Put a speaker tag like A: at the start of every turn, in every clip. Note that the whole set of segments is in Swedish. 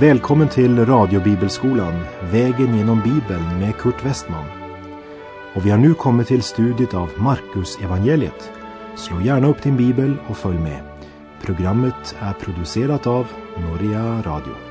A: Välkommen till radiobibelskolan, vägen genom Bibeln med Kurt Westman. Och vi har nu kommit till studiet av Markus evangeliet. Slå gärna upp din bibel och följ med. Programmet är producerat av Noria Radio.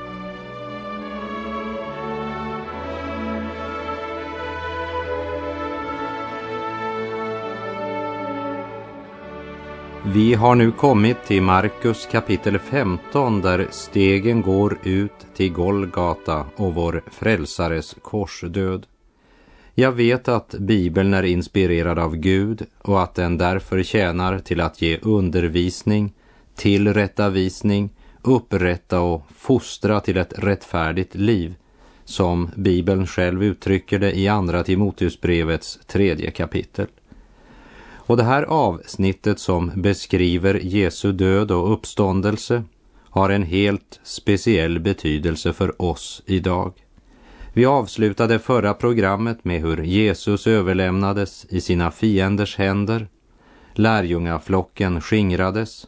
B: Vi har nu kommit till Markus kapitel 15 där stegen går ut till Golgata och vår frälsares korsdöd. Jag vet att Bibeln är inspirerad av Gud och att den därför tjänar till att ge undervisning, tillrättavisning, upprätta och fostra till ett rättfärdigt liv, som Bibeln själv uttrycker det i Andra Timoteusbrevets tredje kapitel. Och det här avsnittet som beskriver Jesu död och uppståndelse har en helt speciell betydelse för oss idag. Vi avslutade förra programmet med hur Jesus överlämnades i sina fienders händer. Lärjungaflocken skingrades.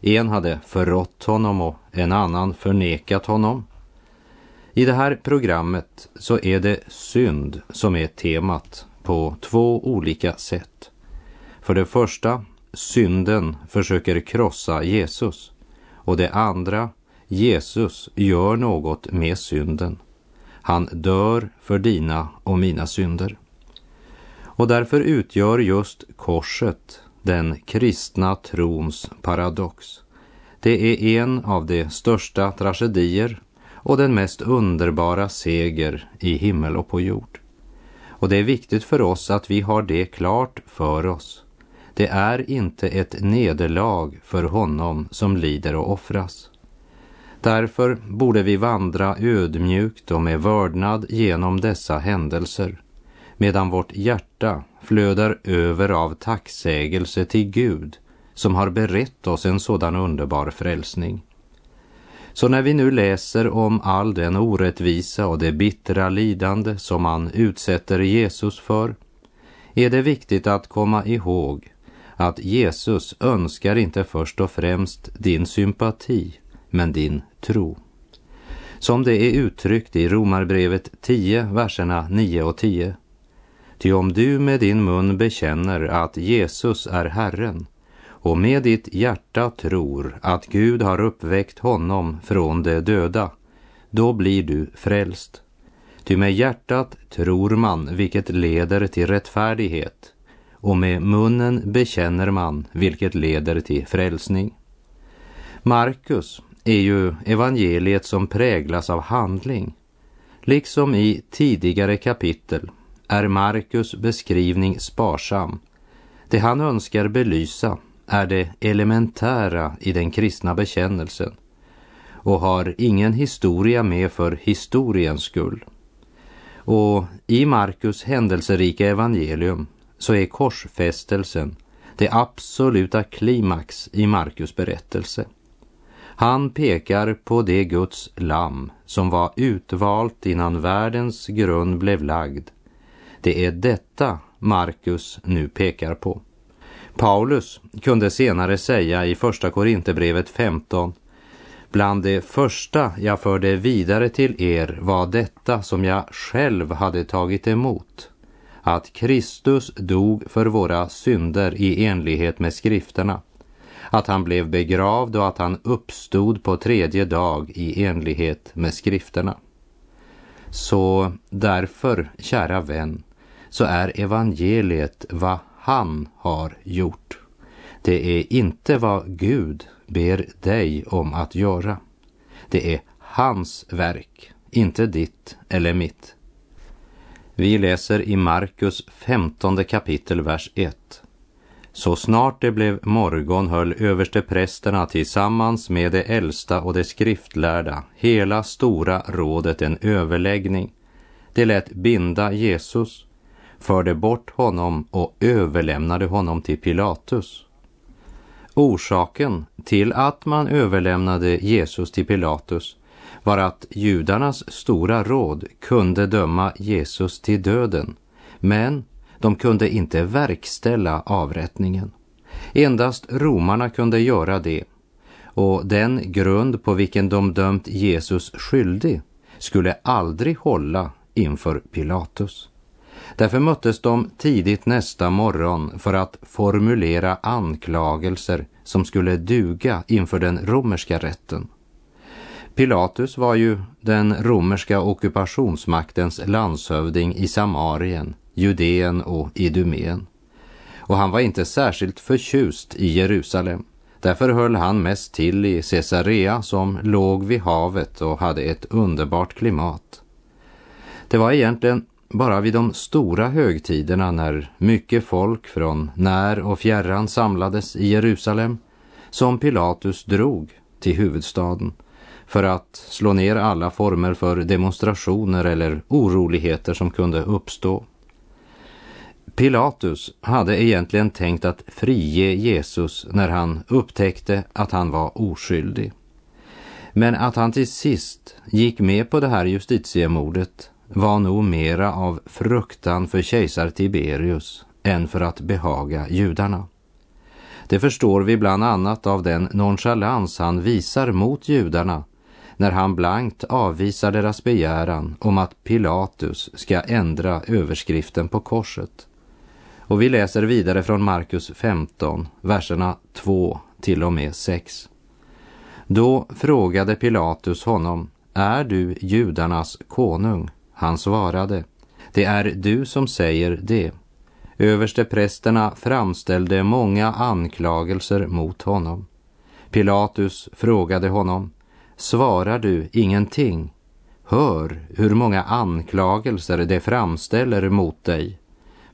B: En hade förrått honom och en annan förnekat honom. I det här programmet så är det synd som är temat på två olika sätt. För det första, synden försöker krossa Jesus. Och det andra, Jesus gör något med synden. Han dör för dina och mina synder. Och därför utgör just korset den kristna trons paradox. Det är en av de största tragedier och den mest underbara seger i himmel och på jord. Och det är viktigt för oss att vi har det klart för oss det är inte ett nederlag för honom som lider och offras. Därför borde vi vandra ödmjukt och med vördnad genom dessa händelser, medan vårt hjärta flödar över av tacksägelse till Gud som har berett oss en sådan underbar frälsning. Så när vi nu läser om all den orättvisa och det bittra lidande som man utsätter Jesus för, är det viktigt att komma ihåg att Jesus önskar inte först och främst din sympati, men din tro. Som det är uttryckt i Romarbrevet 10, verserna 9 och 10. Ty om du med din mun bekänner att Jesus är Herren och med ditt hjärta tror att Gud har uppväckt honom från de döda, då blir du frälst. Ty med hjärtat tror man, vilket leder till rättfärdighet, och med munnen bekänner man, vilket leder till frälsning. Markus är ju evangeliet som präglas av handling. Liksom i tidigare kapitel är Markus beskrivning sparsam. Det han önskar belysa är det elementära i den kristna bekännelsen och har ingen historia med för historiens skull. Och i Markus händelserika evangelium så är korsfästelsen det absoluta klimax i Markus berättelse. Han pekar på det Guds lamm som var utvalt innan världens grund blev lagd. Det är detta Markus nu pekar på. Paulus kunde senare säga i Första Korinthierbrevet 15 Bland det första jag förde vidare till er var detta som jag själv hade tagit emot att Kristus dog för våra synder i enlighet med skrifterna, att han blev begravd och att han uppstod på tredje dag i enlighet med skrifterna. Så därför, kära vän, så är evangeliet vad han har gjort. Det är inte vad Gud ber dig om att göra. Det är hans verk, inte ditt eller mitt. Vi läser i Markus 15 kapitel, vers 1. Så snart det blev morgon höll översteprästerna tillsammans med de äldsta och de skriftlärda, hela stora rådet, en överläggning. De lät binda Jesus, förde bort honom och överlämnade honom till Pilatus. Orsaken till att man överlämnade Jesus till Pilatus var att judarnas stora råd kunde döma Jesus till döden, men de kunde inte verkställa avrättningen. Endast romarna kunde göra det och den grund på vilken de dömt Jesus skyldig skulle aldrig hålla inför Pilatus. Därför möttes de tidigt nästa morgon för att formulera anklagelser som skulle duga inför den romerska rätten. Pilatus var ju den romerska ockupationsmaktens landshövding i Samarien, Judeen och Idumeen. Och han var inte särskilt förtjust i Jerusalem. Därför höll han mest till i Caesarea som låg vid havet och hade ett underbart klimat. Det var egentligen bara vid de stora högtiderna när mycket folk från när och fjärran samlades i Jerusalem som Pilatus drog till huvudstaden för att slå ner alla former för demonstrationer eller oroligheter som kunde uppstå. Pilatus hade egentligen tänkt att frige Jesus när han upptäckte att han var oskyldig. Men att han till sist gick med på det här justitiemordet var nog mera av fruktan för kejsar Tiberius än för att behaga judarna. Det förstår vi bland annat av den nonchalans han visar mot judarna när han blankt avvisar deras begäran om att Pilatus ska ändra överskriften på korset. Och vi läser vidare från Markus 15, verserna 2 till och med 6. Då frågade Pilatus honom, är du judarnas konung? Han svarade, det är du som säger det. Översteprästerna framställde många anklagelser mot honom. Pilatus frågade honom, svarar du ingenting? Hör hur många anklagelser det framställer mot dig.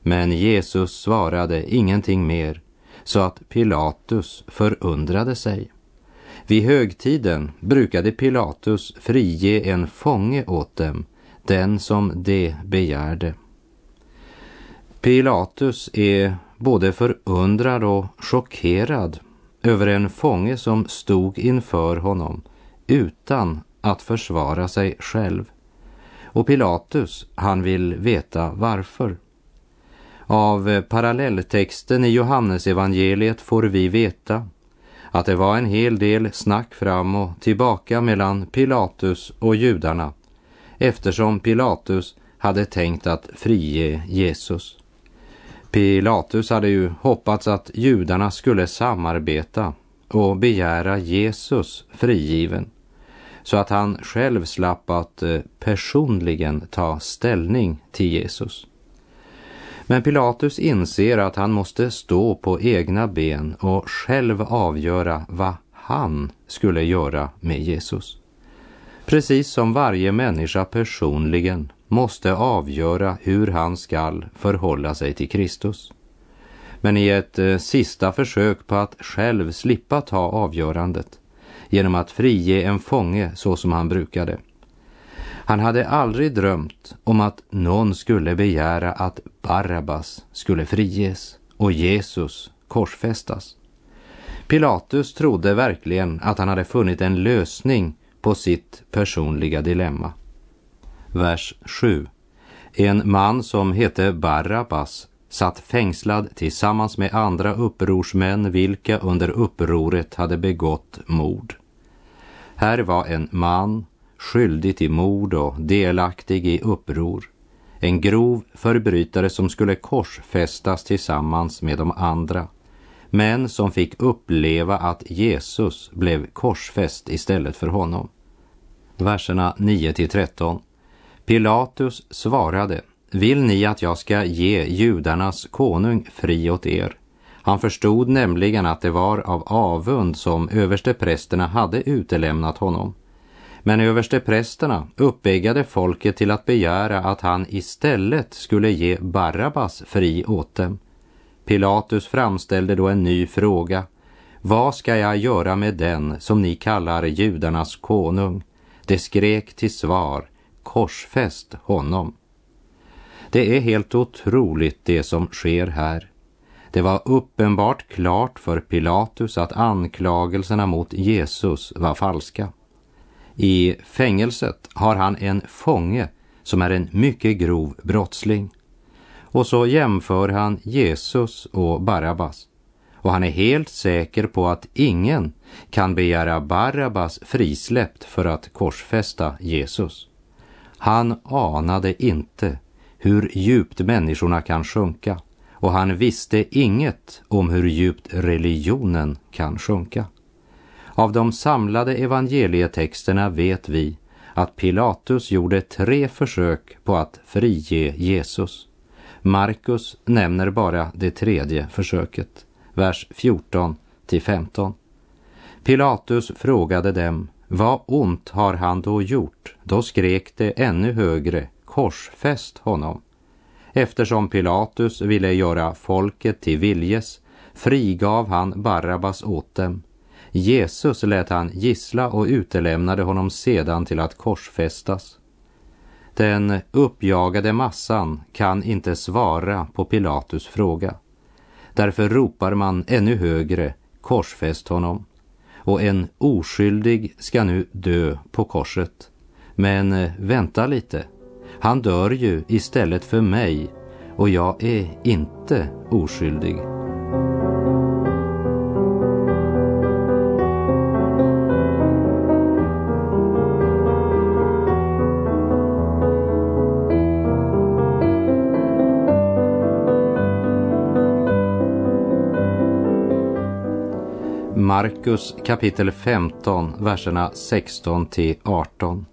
B: Men Jesus svarade ingenting mer, så att Pilatus förundrade sig. Vid högtiden brukade Pilatus frige en fånge åt dem, den som de begärde. Pilatus är både förundrad och chockerad över en fånge som stod inför honom utan att försvara sig själv. Och Pilatus, han vill veta varför. Av parallelltexten i Johannesevangeliet får vi veta att det var en hel del snack fram och tillbaka mellan Pilatus och judarna eftersom Pilatus hade tänkt att frige Jesus. Pilatus hade ju hoppats att judarna skulle samarbeta och begära Jesus frigiven så att han själv slapp att eh, personligen ta ställning till Jesus. Men Pilatus inser att han måste stå på egna ben och själv avgöra vad han skulle göra med Jesus. Precis som varje människa personligen måste avgöra hur han skall förhålla sig till Kristus. Men i ett eh, sista försök på att själv slippa ta avgörandet genom att frige en fånge så som han brukade. Han hade aldrig drömt om att någon skulle begära att Barabbas skulle friges och Jesus korsfästas. Pilatus trodde verkligen att han hade funnit en lösning på sitt personliga dilemma. Vers 7. En man som hette Barabbas satt fängslad tillsammans med andra upprorsmän vilka under upproret hade begått mord. Här var en man skyldig till mord och delaktig i uppror. En grov förbrytare som skulle korsfästas tillsammans med de andra men som fick uppleva att Jesus blev korsfäst istället för honom. Verserna 9 till 13. Pilatus svarade, vill ni att jag ska ge judarnas konung fri åt er? Han förstod nämligen att det var av avund som översteprästerna hade utelämnat honom. Men översteprästerna uppeggade folket till att begära att han istället skulle ge Barabbas fri åt dem. Pilatus framställde då en ny fråga. Vad ska jag göra med den som ni kallar judarnas konung? Det skrek till svar, korsfäst honom. Det är helt otroligt det som sker här. Det var uppenbart klart för Pilatus att anklagelserna mot Jesus var falska. I fängelset har han en fånge som är en mycket grov brottsling. Och så jämför han Jesus och Barabbas. och han är helt säker på att ingen kan begära Barabbas frisläppt för att korsfästa Jesus. Han anade inte hur djupt människorna kan sjunka och han visste inget om hur djupt religionen kan sjunka. Av de samlade evangelietexterna vet vi att Pilatus gjorde tre försök på att frige Jesus. Markus nämner bara det tredje försöket, vers 14 till 15. Pilatus frågade dem, vad ont har han då gjort? Då skrek det ännu högre, korsfäst honom. Eftersom Pilatus ville göra folket till viljes frigav han Barabbas åt dem. Jesus lät han gissla och utelämnade honom sedan till att korsfästas. Den uppjagade massan kan inte svara på Pilatus fråga. Därför ropar man ännu högre, korsfäst honom. Och en oskyldig ska nu dö på korset. Men eh, vänta lite, han dör ju istället för mig och jag är inte oskyldig. Markus kapitel 15, verserna 16 till 18.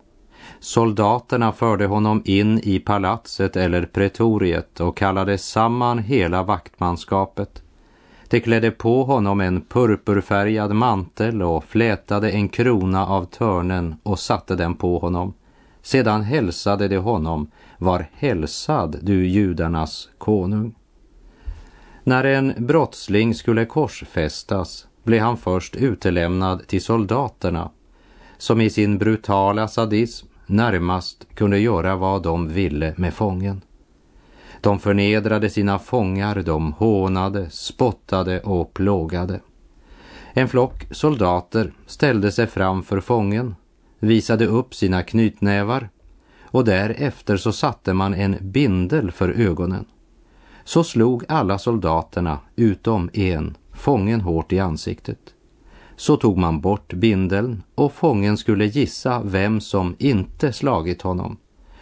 B: Soldaterna förde honom in i palatset eller pretoriet och kallade samman hela vaktmanskapet. De klädde på honom en purpurfärgad mantel och flätade en krona av törnen och satte den på honom. Sedan hälsade de honom, var hälsad du judarnas konung. När en brottsling skulle korsfästas blev han först utelämnad till soldaterna som i sin brutala sadism närmast kunde göra vad de ville med fången. De förnedrade sina fångar, de hånade, spottade och plågade. En flock soldater ställde sig framför fången, visade upp sina knytnävar och därefter så satte man en bindel för ögonen. Så slog alla soldaterna, utom en, fången hårt i ansiktet. Så tog man bort bindeln och fången skulle gissa vem som inte slagit honom.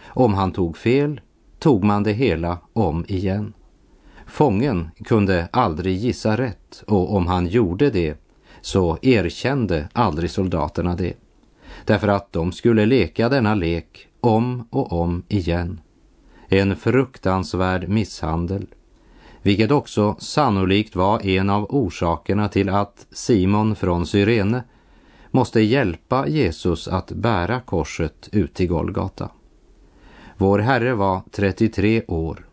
B: Om han tog fel tog man det hela om igen. Fången kunde aldrig gissa rätt och om han gjorde det så erkände aldrig soldaterna det. Därför att de skulle leka denna lek om och om igen. En fruktansvärd misshandel vilket också sannolikt var en av orsakerna till att Simon från Syrene måste hjälpa Jesus att bära korset ut till Golgata. Vår Herre var 33 år,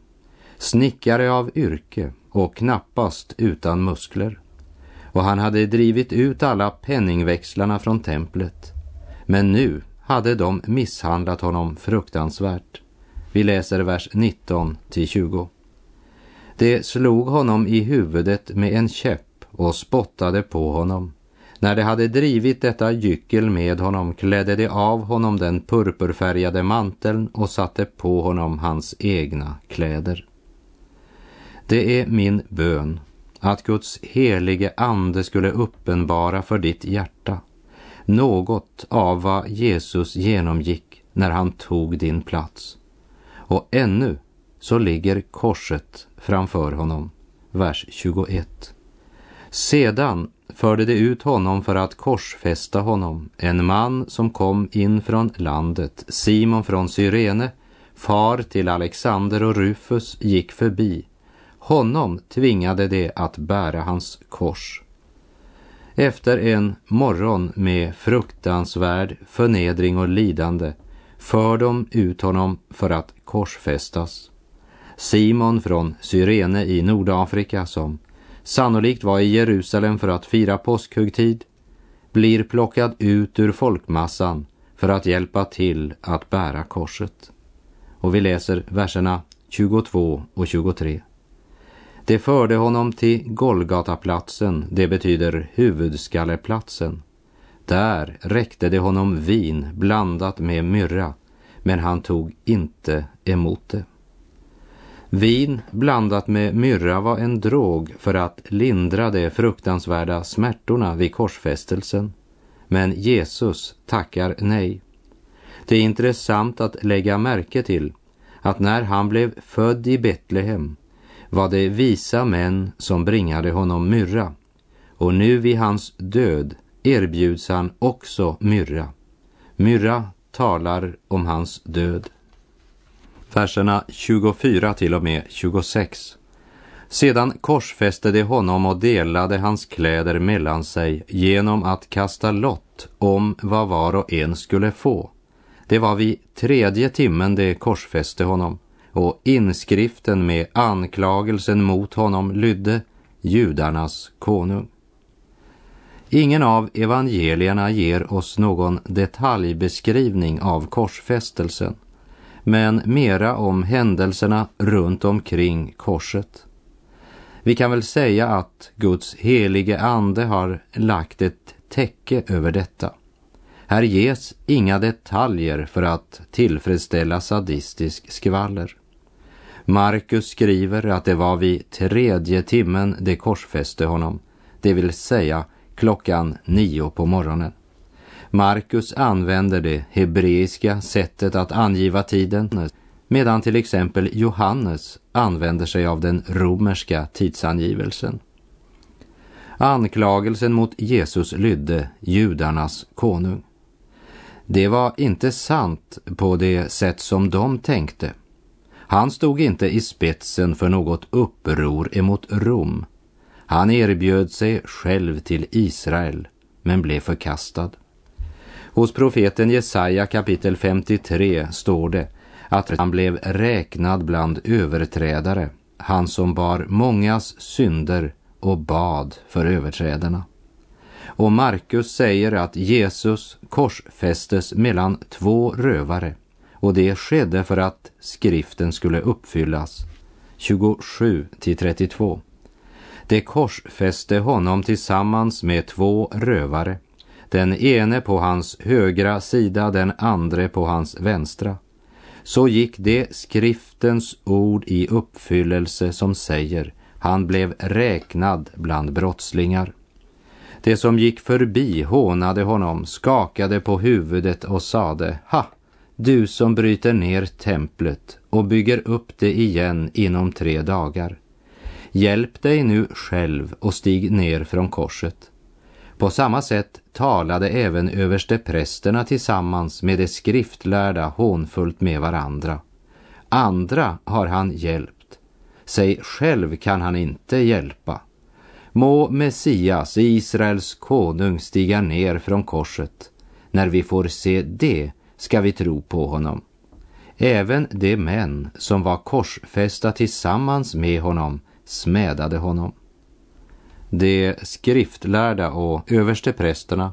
B: snickare av yrke och knappast utan muskler. Och han hade drivit ut alla penningväxlarna från templet. Men nu hade de misshandlat honom fruktansvärt. Vi läser vers 19 till 20. De slog honom i huvudet med en käpp och spottade på honom. När de hade drivit detta gyckel med honom klädde de av honom den purpurfärgade manteln och satte på honom hans egna kläder. Det är min bön att Guds helige ande skulle uppenbara för ditt hjärta något av vad Jesus genomgick när han tog din plats. Och ännu så ligger korset framför honom. Vers 21. Sedan förde de ut honom för att korsfästa honom, en man som kom in från landet, Simon från Cyrene, far till Alexander och Rufus, gick förbi. Honom tvingade de att bära hans kors. Efter en morgon med fruktansvärd förnedring och lidande för de ut honom för att korsfästas. Simon från Cyrene i Nordafrika som sannolikt var i Jerusalem för att fira påskhögtid blir plockad ut ur folkmassan för att hjälpa till att bära korset. Och vi läser verserna 22 och 23. Det förde honom till Golgataplatsen, det betyder huvudskalleplatsen. Där räckte det honom vin blandat med myrra, men han tog inte emot det. Vin blandat med myrra var en drog för att lindra de fruktansvärda smärtorna vid korsfästelsen. Men Jesus tackar nej. Det är intressant att lägga märke till att när han blev född i Betlehem var det visa män som bringade honom myrra och nu vid hans död erbjuds han också myrra. Myrra talar om hans död. Verserna 24 till och med 26. Sedan korsfäste de honom och delade hans kläder mellan sig genom att kasta lott om vad var och en skulle få. Det var vid tredje timmen de korsfäste honom och inskriften med anklagelsen mot honom lydde judarnas konung. Ingen av evangelierna ger oss någon detaljbeskrivning av korsfästelsen, men mera om händelserna runt omkring korset. Vi kan väl säga att Guds helige ande har lagt ett täcke över detta. Här ges inga detaljer för att tillfredsställa sadistisk skvaller. Markus skriver att det var vid tredje timmen de korsfäste honom, det vill säga klockan nio på morgonen. Markus använder det hebreiska sättet att angiva tiden medan till exempel Johannes använder sig av den romerska tidsangivelsen. Anklagelsen mot Jesus lydde judarnas konung. Det var inte sant på det sätt som de tänkte. Han stod inte i spetsen för något uppror emot Rom. Han erbjöd sig själv till Israel, men blev förkastad. Hos profeten Jesaja kapitel 53 står det att han blev räknad bland överträdare, han som bar mångas synder och bad för överträdarna. Och Markus säger att Jesus korsfästes mellan två rövare och det skedde för att skriften skulle uppfyllas. 27 till 32. Det korsfäste honom tillsammans med två rövare, den ene på hans högra sida, den andre på hans vänstra. Så gick det skriftens ord i uppfyllelse som säger, han blev räknad bland brottslingar. Det som gick förbi hånade honom, skakade på huvudet och sade, ha, du som bryter ner templet och bygger upp det igen inom tre dagar. Hjälp dig nu själv och stig ner från korset. På samma sätt talade även översteprästerna tillsammans med de skriftlärda hånfullt med varandra. Andra har han hjälpt, sig själv kan han inte hjälpa. Må Messias, Israels konung, stiga ner från korset. När vi får se det ska vi tro på honom. Även de män som var korsfästa tillsammans med honom smädade honom. De skriftlärda och översteprästerna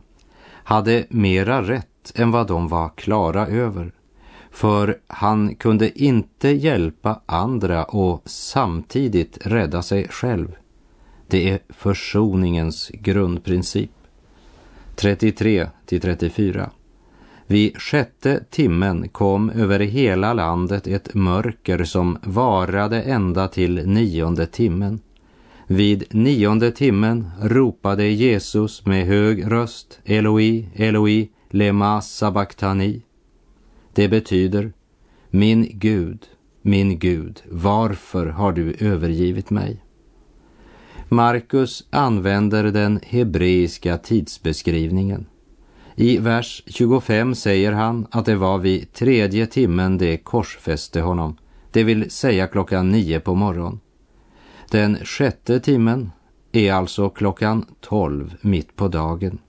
B: hade mera rätt än vad de var klara över. För han kunde inte hjälpa andra och samtidigt rädda sig själv. Det är försoningens grundprincip. 33 till 34. Vid sjätte timmen kom över hela landet ett mörker som varade ända till nionde timmen. Vid nionde timmen ropade Jesus med hög röst Eloi, Eloi, lema sabachthani. Det betyder Min Gud, min Gud, varför har du övergivit mig? Markus använder den hebreiska tidsbeskrivningen. I vers 25 säger han att det var vid tredje timmen det korsfäste honom, det vill säga klockan nio på morgonen. Den sjätte timmen är alltså klockan tolv mitt på dagen.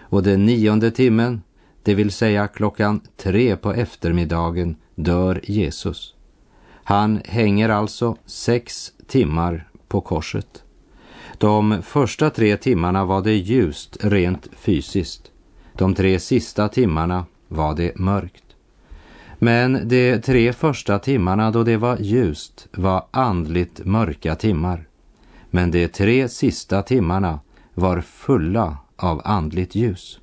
B: Och den nionde timmen, det vill säga klockan tre på eftermiddagen, dör Jesus. Han hänger alltså sex timmar på korset. De första tre timmarna var det ljust rent fysiskt. De tre sista timmarna var det mörkt. Men de tre första timmarna då det var ljust var andligt mörka timmar. Men de tre sista timmarna var fulla av andligt ljus.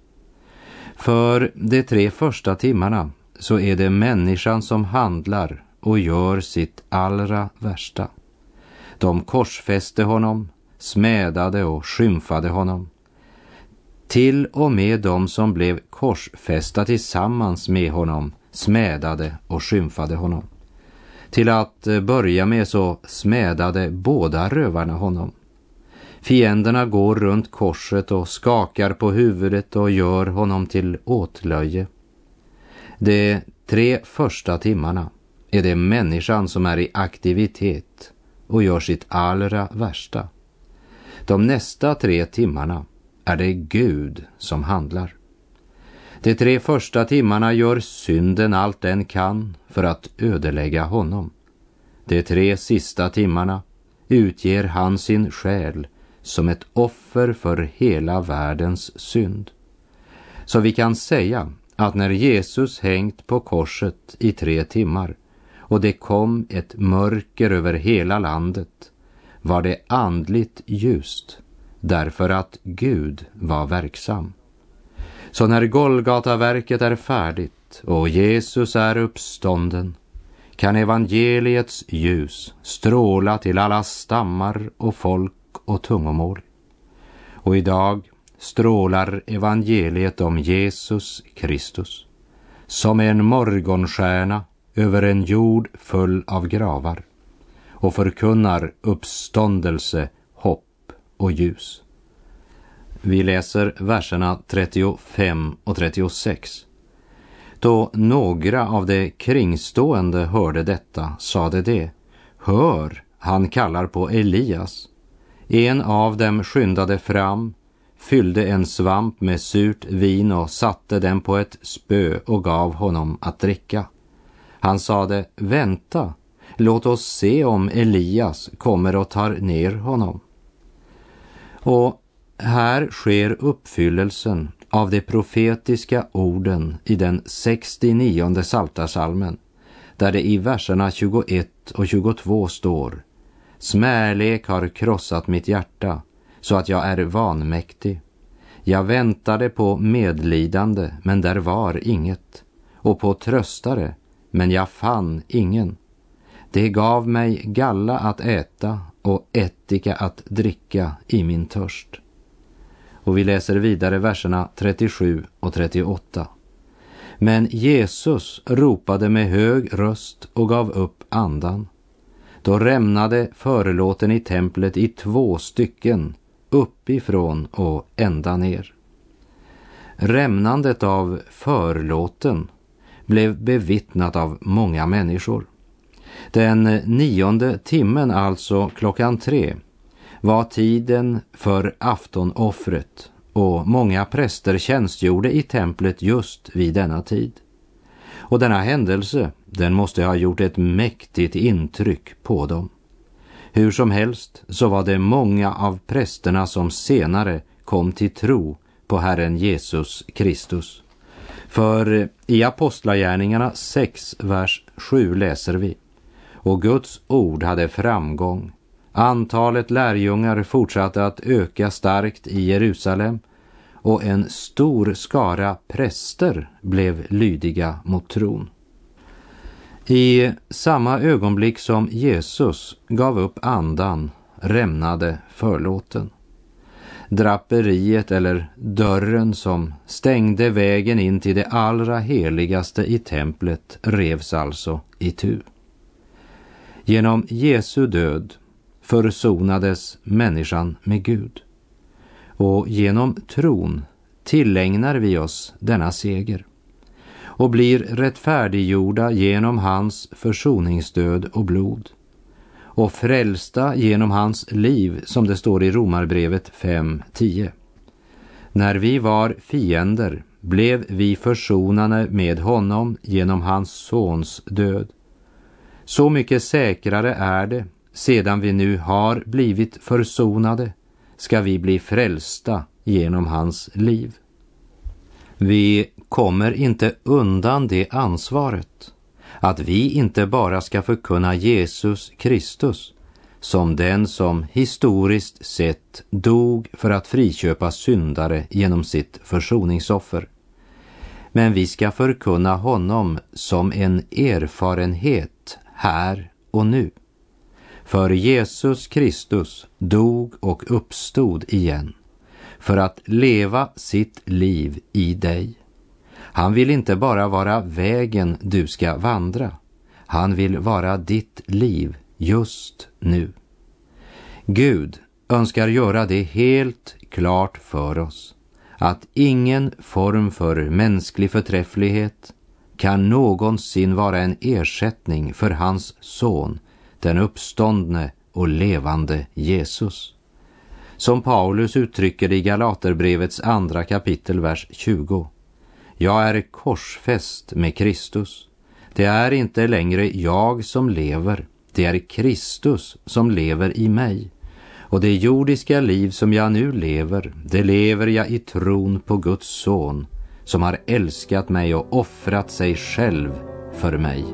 B: För de tre första timmarna så är det människan som handlar och gör sitt allra värsta. De korsfäste honom, smädade och skymfade honom. Till och med de som blev korsfästa tillsammans med honom smädade och skymfade honom. Till att eh, börja med så smädade båda rövarna honom. Fienderna går runt korset och skakar på huvudet och gör honom till åtlöje. De tre första timmarna är det människan som är i aktivitet och gör sitt allra värsta. De nästa tre timmarna är det Gud som handlar. De tre första timmarna gör synden allt den kan för att ödelägga honom. De tre sista timmarna utger han sin själ som ett offer för hela världens synd. Så vi kan säga att när Jesus hängt på korset i tre timmar och det kom ett mörker över hela landet var det andligt ljust därför att Gud var verksam. Så när Golgataverket är färdigt och Jesus är uppstånden kan evangeliets ljus stråla till alla stammar och folk och tungomål. Och idag strålar evangeliet om Jesus Kristus som en morgonstjärna över en jord full av gravar och förkunnar uppståndelse, hopp och ljus. Vi läser verserna 35 och 36. Då några av de kringstående hörde detta sade de, hör, han kallar på Elias. En av dem skyndade fram, fyllde en svamp med surt vin och satte den på ett spö och gav honom att dricka. Han sade, vänta, låt oss se om Elias kommer och tar ner honom. Och här sker uppfyllelsen av de profetiska orden i den 69 saltasalmen där det i verserna 21 och 22 står Smärlek har krossat mitt hjärta så att jag är vanmäktig. Jag väntade på medlidande, men där var inget, och på tröstare, men jag fann ingen. Det gav mig galla att äta och ättika att dricka i min törst. Och vi läser vidare verserna 37 och 38. Men Jesus ropade med hög röst och gav upp andan. Då rämnade förelåten i templet i två stycken, uppifrån och ända ner. Rämnandet av förlåten blev bevittnat av många människor. Den nionde timmen, alltså klockan tre, var tiden för aftonoffret och många präster tjänstgjorde i templet just vid denna tid. Och denna händelse, den måste ha gjort ett mäktigt intryck på dem. Hur som helst så var det många av prästerna som senare kom till tro på Herren Jesus Kristus. För i Apostlagärningarna 6, vers 7 läser vi och Guds ord hade framgång. Antalet lärjungar fortsatte att öka starkt i Jerusalem och en stor skara präster blev lydiga mot tron. I samma ögonblick som Jesus gav upp andan rämnade förlåten. Draperiet eller dörren som stängde vägen in till det allra heligaste i templet revs alltså i tu. Genom Jesu död försonades människan med Gud. Och genom tron tillägnar vi oss denna seger och blir rättfärdiggjorda genom hans försoningsdöd och blod och frälsta genom hans liv som det står i Romarbrevet 5.10. När vi var fiender blev vi försonade med honom genom hans sons död. Så mycket säkrare är det, sedan vi nu har blivit försonade, ska vi bli frälsta genom hans liv. Vi kommer inte undan det ansvaret att vi inte bara ska förkunna Jesus Kristus som den som historiskt sett dog för att friköpa syndare genom sitt försoningsoffer. Men vi ska förkunna honom som en erfarenhet här och nu. För Jesus Kristus dog och uppstod igen för att leva sitt liv i dig. Han vill inte bara vara vägen du ska vandra. Han vill vara ditt liv just nu. Gud önskar göra det helt klart för oss att ingen form för mänsklig förträfflighet kan någonsin vara en ersättning för hans son, den uppståndne och levande Jesus. Som Paulus uttrycker det i Galaterbrevets andra kapitel, vers 20. Jag är korsfäst med Kristus. Det är inte längre jag som lever, det är Kristus som lever i mig. Och det jordiska liv som jag nu lever, det lever jag i tron på Guds son, som har älskat mig och offrat sig själv för mig.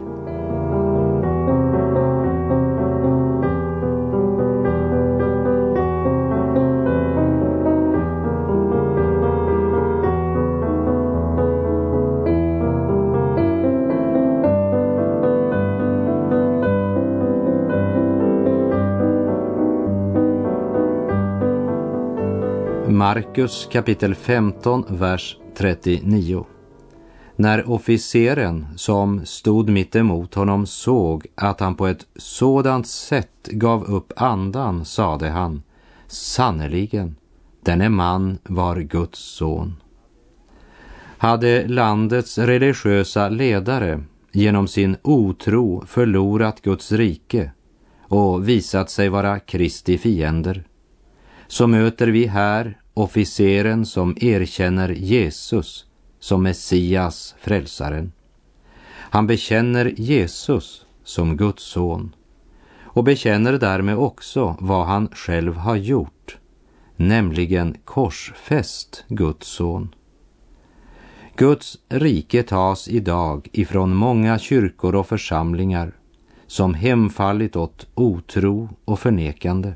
B: Markus kapitel 15, vers 39. När officeren som stod mitt emot honom såg att han på ett sådant sätt gav upp andan sade han, sannerligen, denne man var Guds son. Hade landets religiösa ledare genom sin otro förlorat Guds rike och visat sig vara Kristi fiender, så möter vi här officeren som erkänner Jesus som Messias, frälsaren. Han bekänner Jesus som Guds son och bekänner därmed också vad han själv har gjort, nämligen korsfäst Guds son. Guds rike tas idag ifrån många kyrkor och församlingar som hemfallit åt otro och förnekande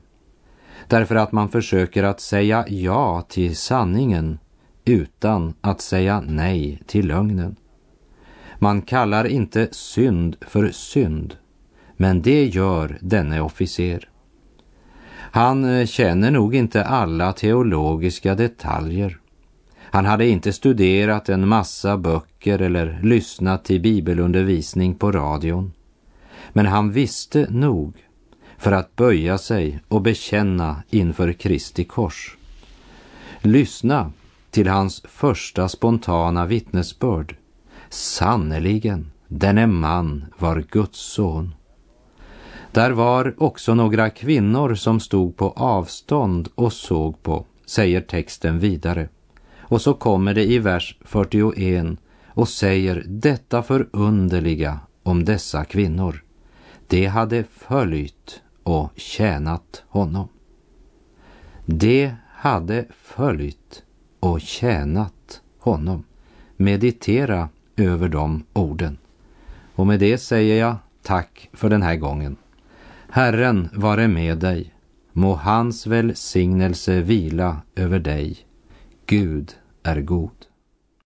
B: därför att man försöker att säga ja till sanningen utan att säga nej till lögnen. Man kallar inte synd för synd, men det gör denne officer. Han eh, känner nog inte alla teologiska detaljer. Han hade inte studerat en massa böcker eller lyssnat till bibelundervisning på radion. Men han visste nog för att böja sig och bekänna inför Kristi kors. Lyssna till hans första spontana vittnesbörd. Sannerligen, denne man var Guds son. Där var också några kvinnor som stod på avstånd och såg på, säger texten vidare. Och så kommer det i vers 41 och säger detta förunderliga om dessa kvinnor. De hade följt och tjänat honom. Det hade följt och tjänat honom. Meditera över de orden. Och med det säger jag tack för den här gången. Herren vare med dig. Må hans välsignelse vila över dig. Gud är god.